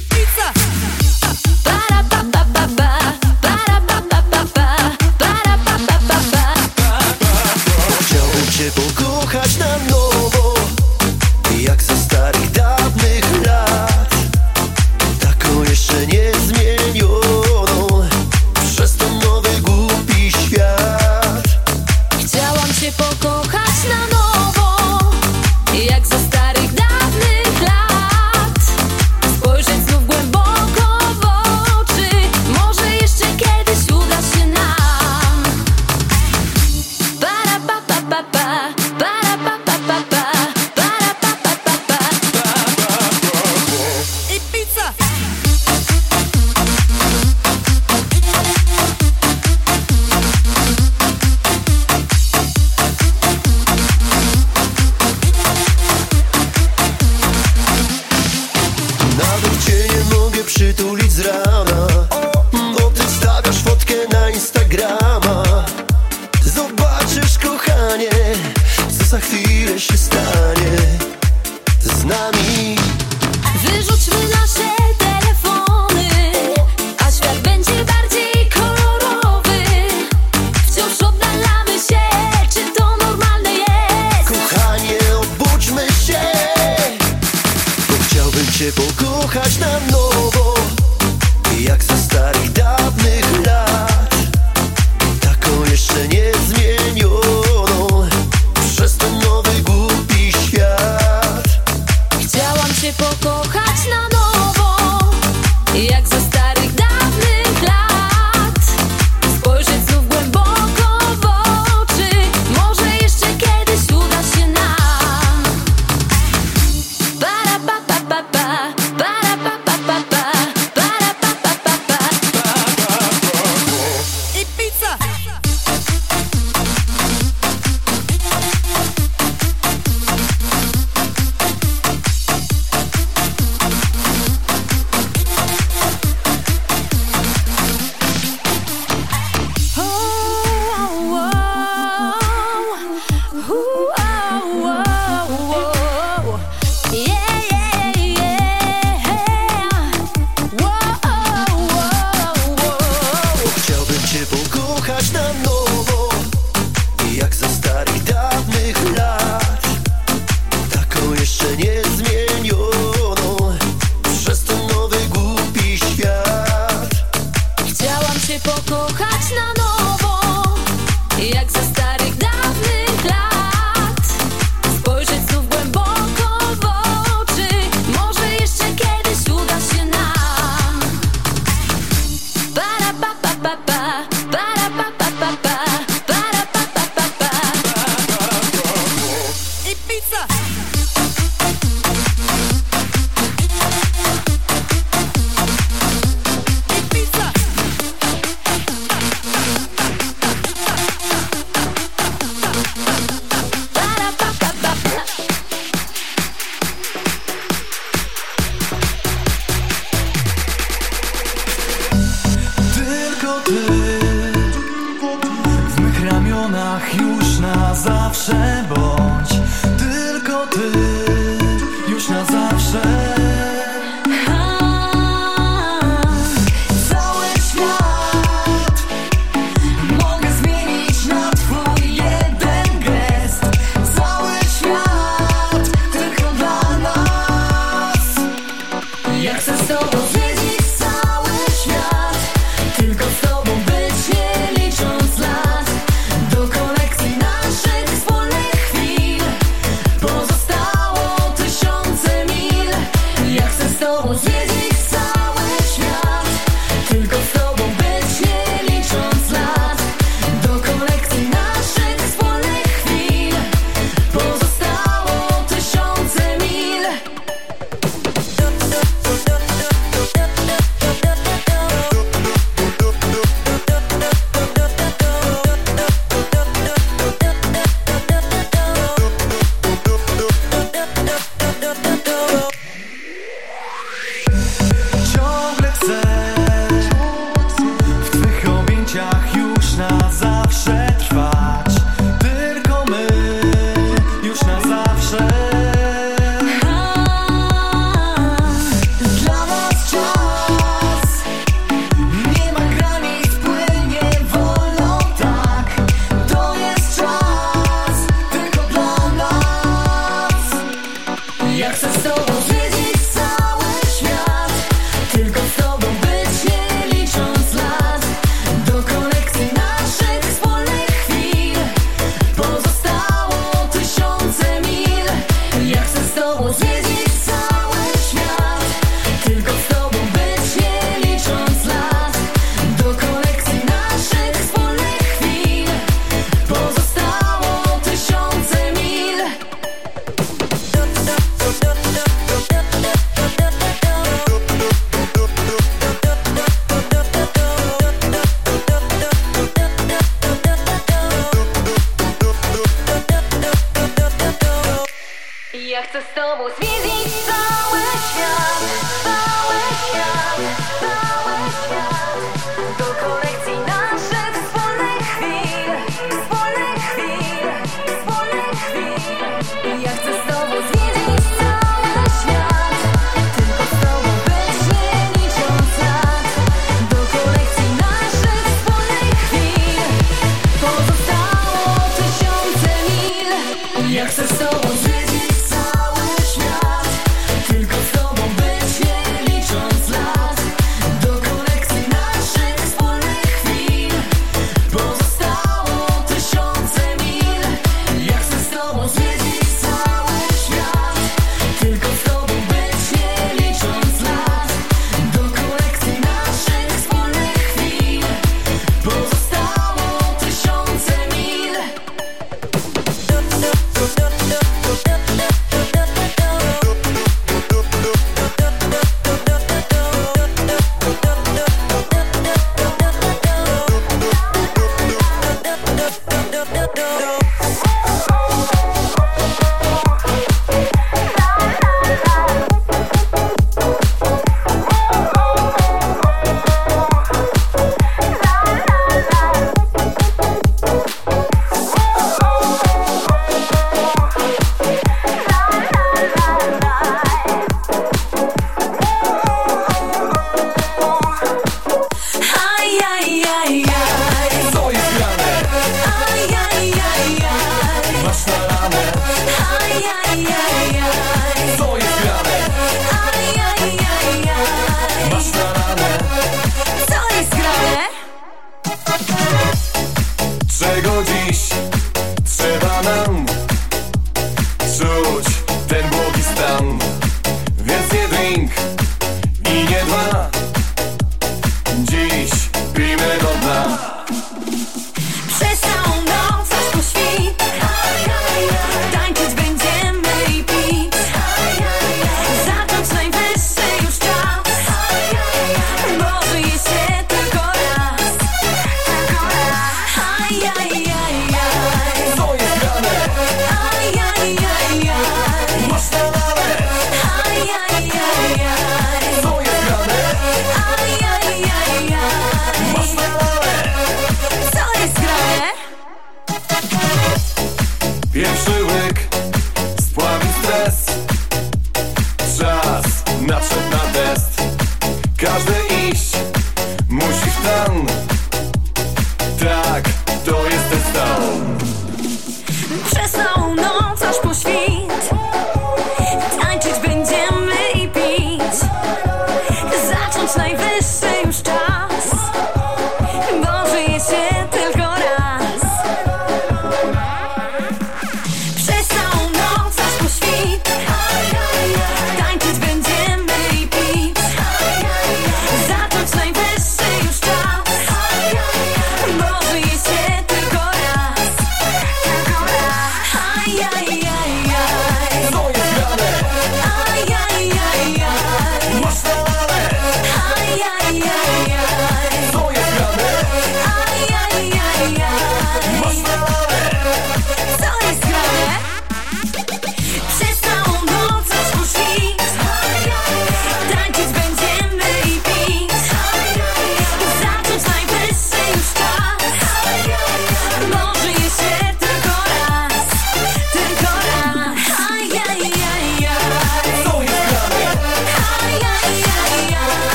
pizza.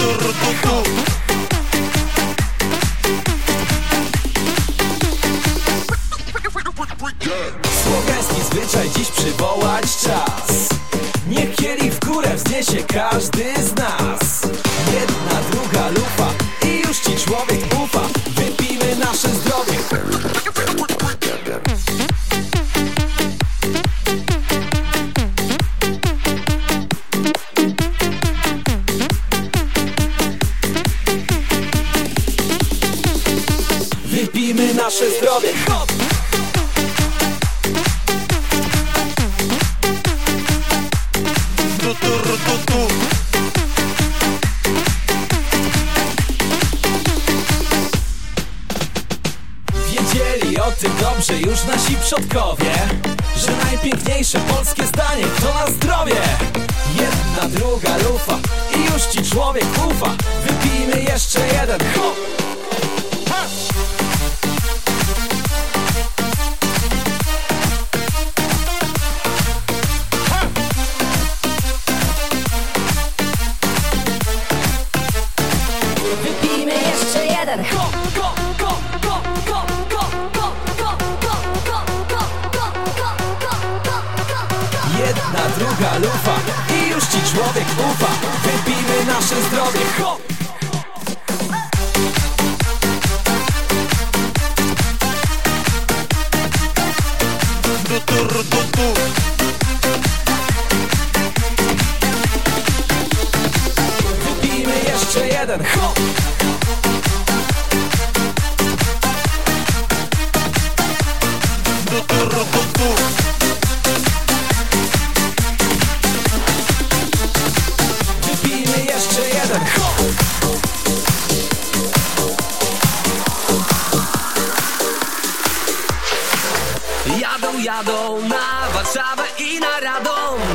turkutu Słowiański zwyczaj dziś przywołać czas. Niech kieli w górę wzniesie każdy z nas.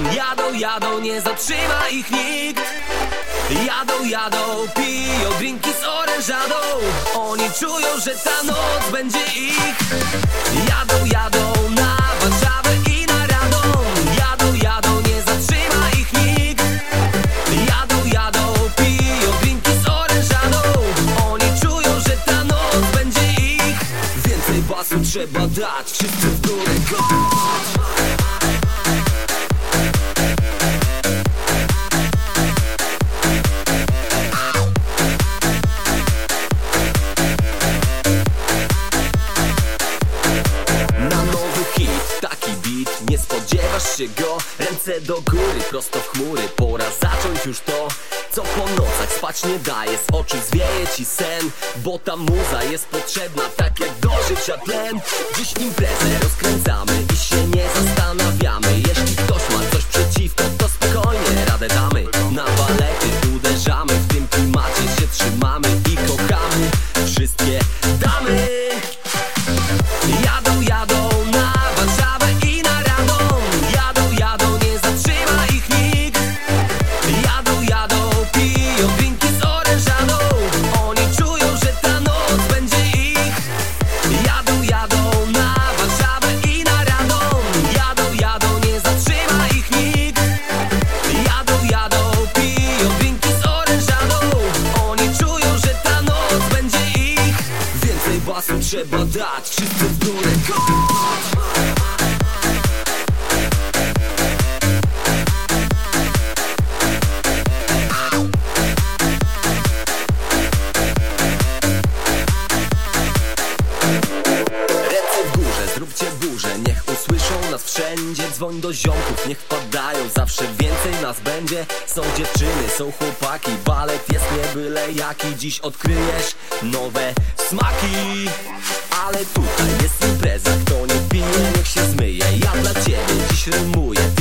Jadą, jadą, nie zatrzyma ich nikt. Jadą, jadą, piją drinki z orężadą. Oni czują, że ta noc będzie ich. Jadą, jadą na Warszawę i na Radom Jadą, jadą, nie zatrzyma ich nikt. Jadą, jadą, piją drinki z orężadą. Oni czują, że ta noc będzie ich. Więcej basu trzeba dać, wszyscy w górę go! prosto w chmury Pora zacząć już to, co po nocach spać nie daje. Z oczu zwieje ci sen, bo ta muza jest potrzebna Tak jak do życia tlen Dziś imprezę rozkręcamy i się nie zastanawiamy. Jeśli ktoś do ziomków, niech wpadają Zawsze więcej nas będzie. Są dziewczyny, są chłopaki. Balet jest nie byle jaki. Dziś odkryjesz nowe smaki. Ale tutaj jest impreza. Kto nie pije, niech się zmyje. Ja dla ciebie dziś rymuję.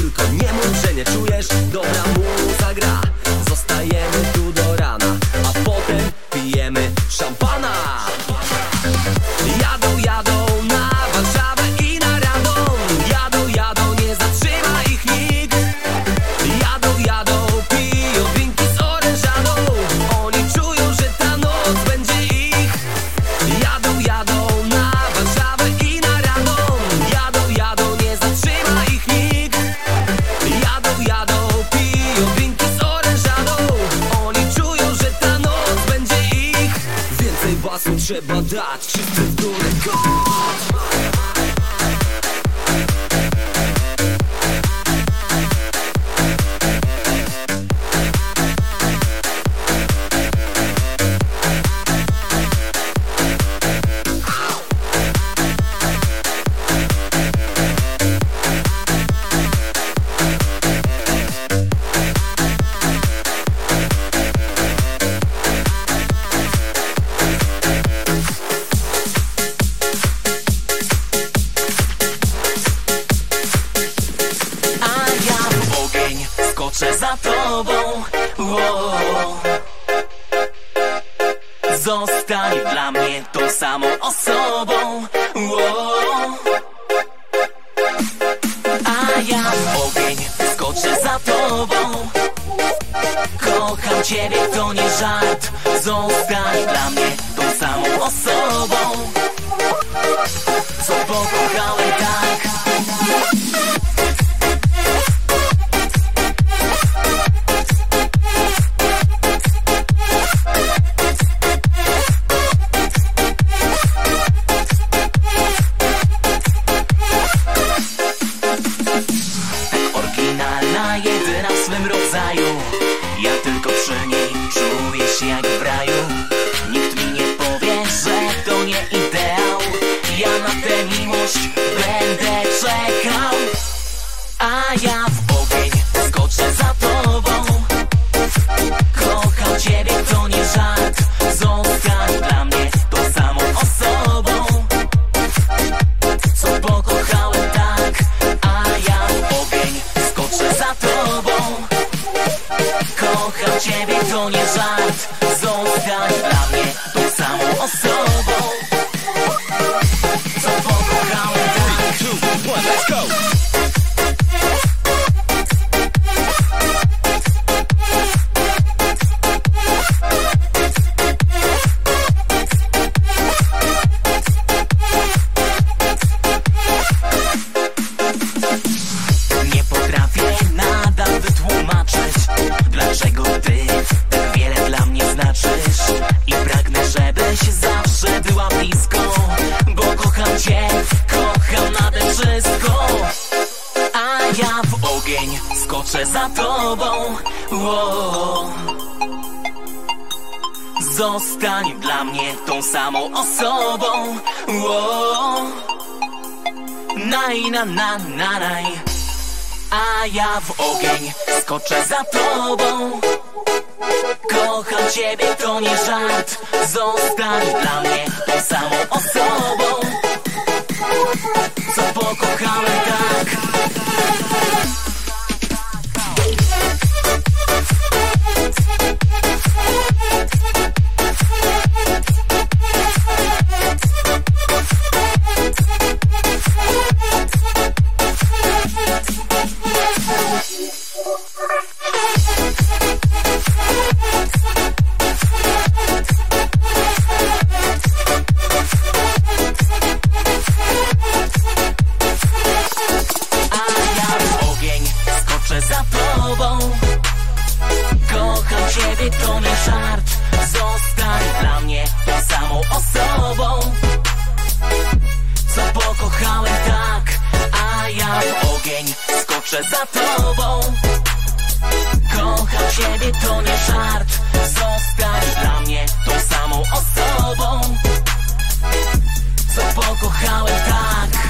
zawsze za tobą. Kocham ciebie, to nie żart. Zostań dla mnie tą samą osobą. Co pokochałem tak.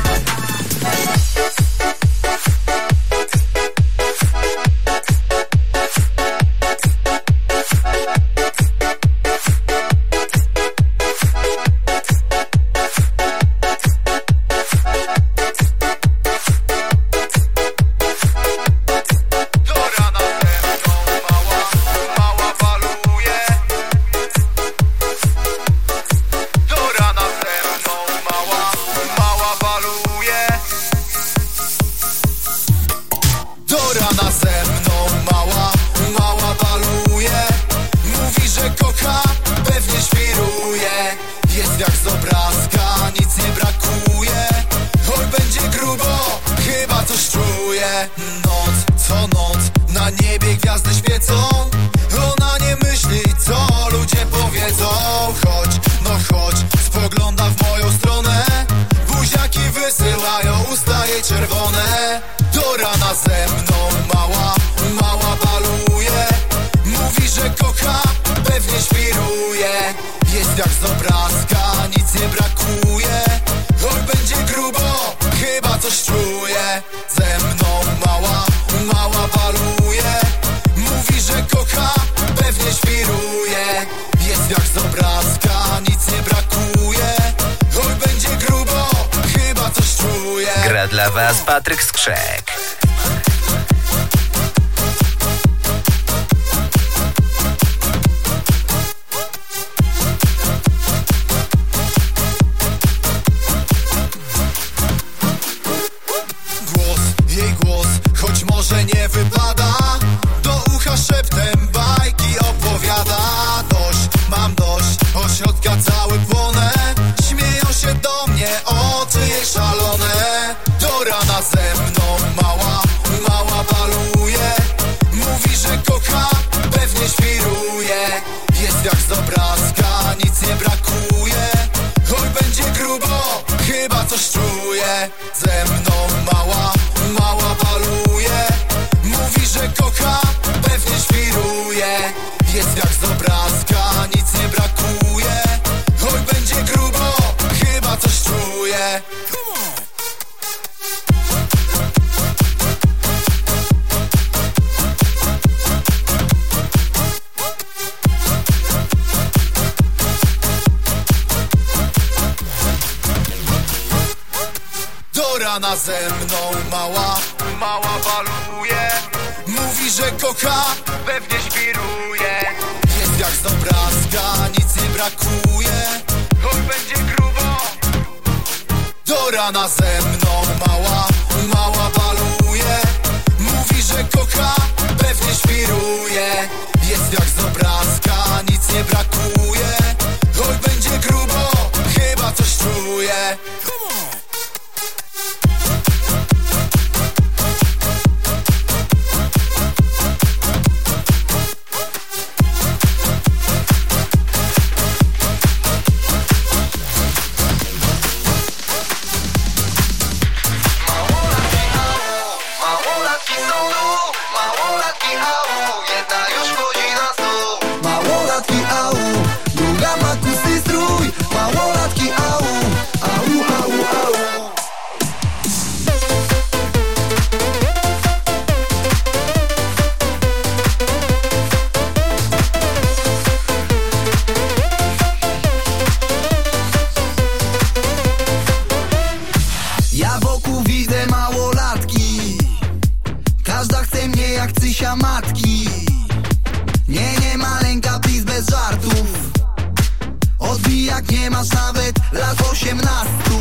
jak nie masz nawet lat osiemnastu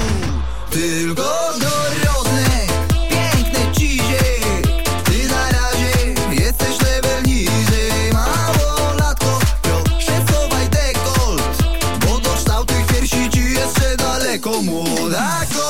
Tylko dorodne, piękne ci się Ty na razie jesteś level niżej Mało latko, proszę schowaj dekolt Bo do kształtych piersi ci jeszcze daleko Młodako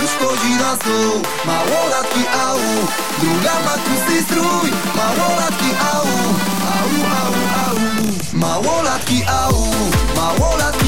już chodzi na stół. Małolatki au. Druga ma tłusty strój Małolatki au. Au, au, au. Małolatki au. Małolatki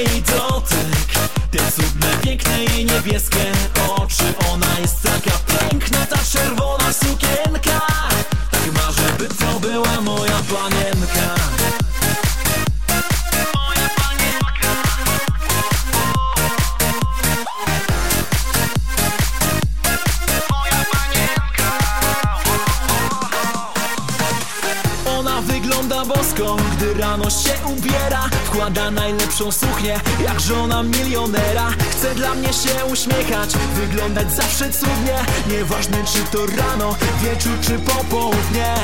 jej dotyk. Te cudne, piękne i niebieskie. wyglądać zawsze cudnie. Nieważne czy to rano, wieczór czy popołudnie.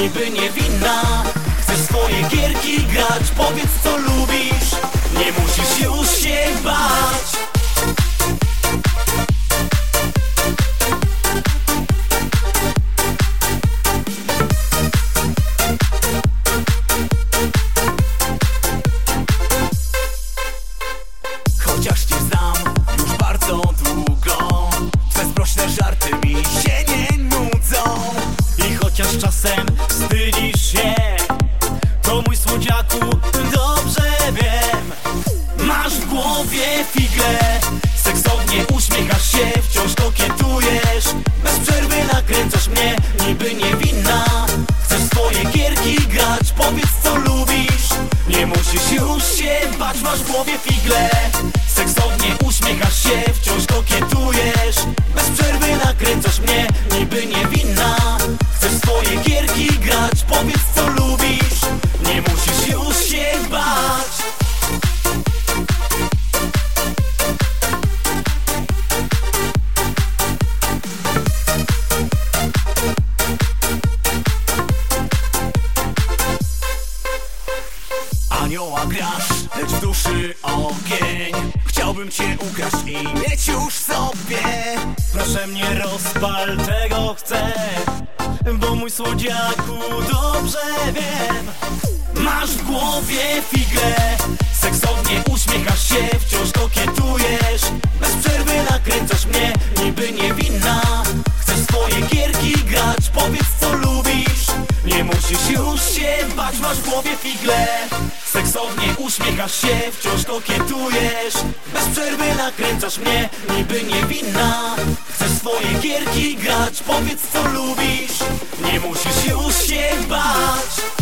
你对你。swoje gierki grać. Powiedz co lubisz, nie musisz już się bać.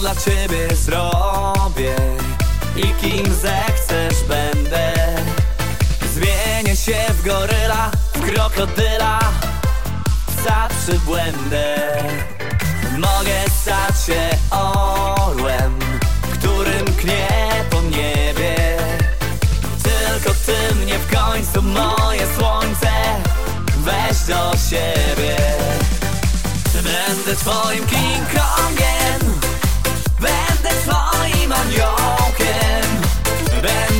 dla ciebie zrobię. I kim zechcesz będę. Zmienię się w goryla, w krokodyla. Psa przybłędę Mogę stać się orłem Którym knie po niebie. Tylko ty mnie w końcu moje słońce Weź do siebie. Będę twoim King Kongiem on Jorgen. Ben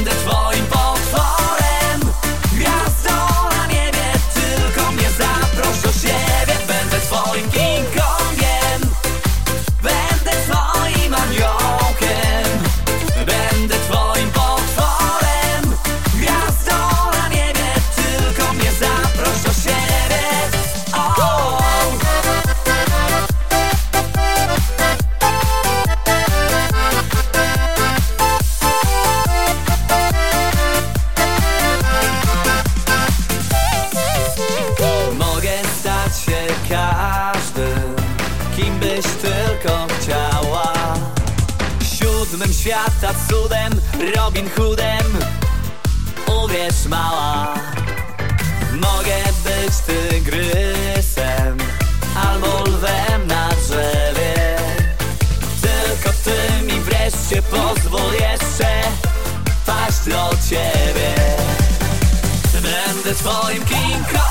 moim kingkom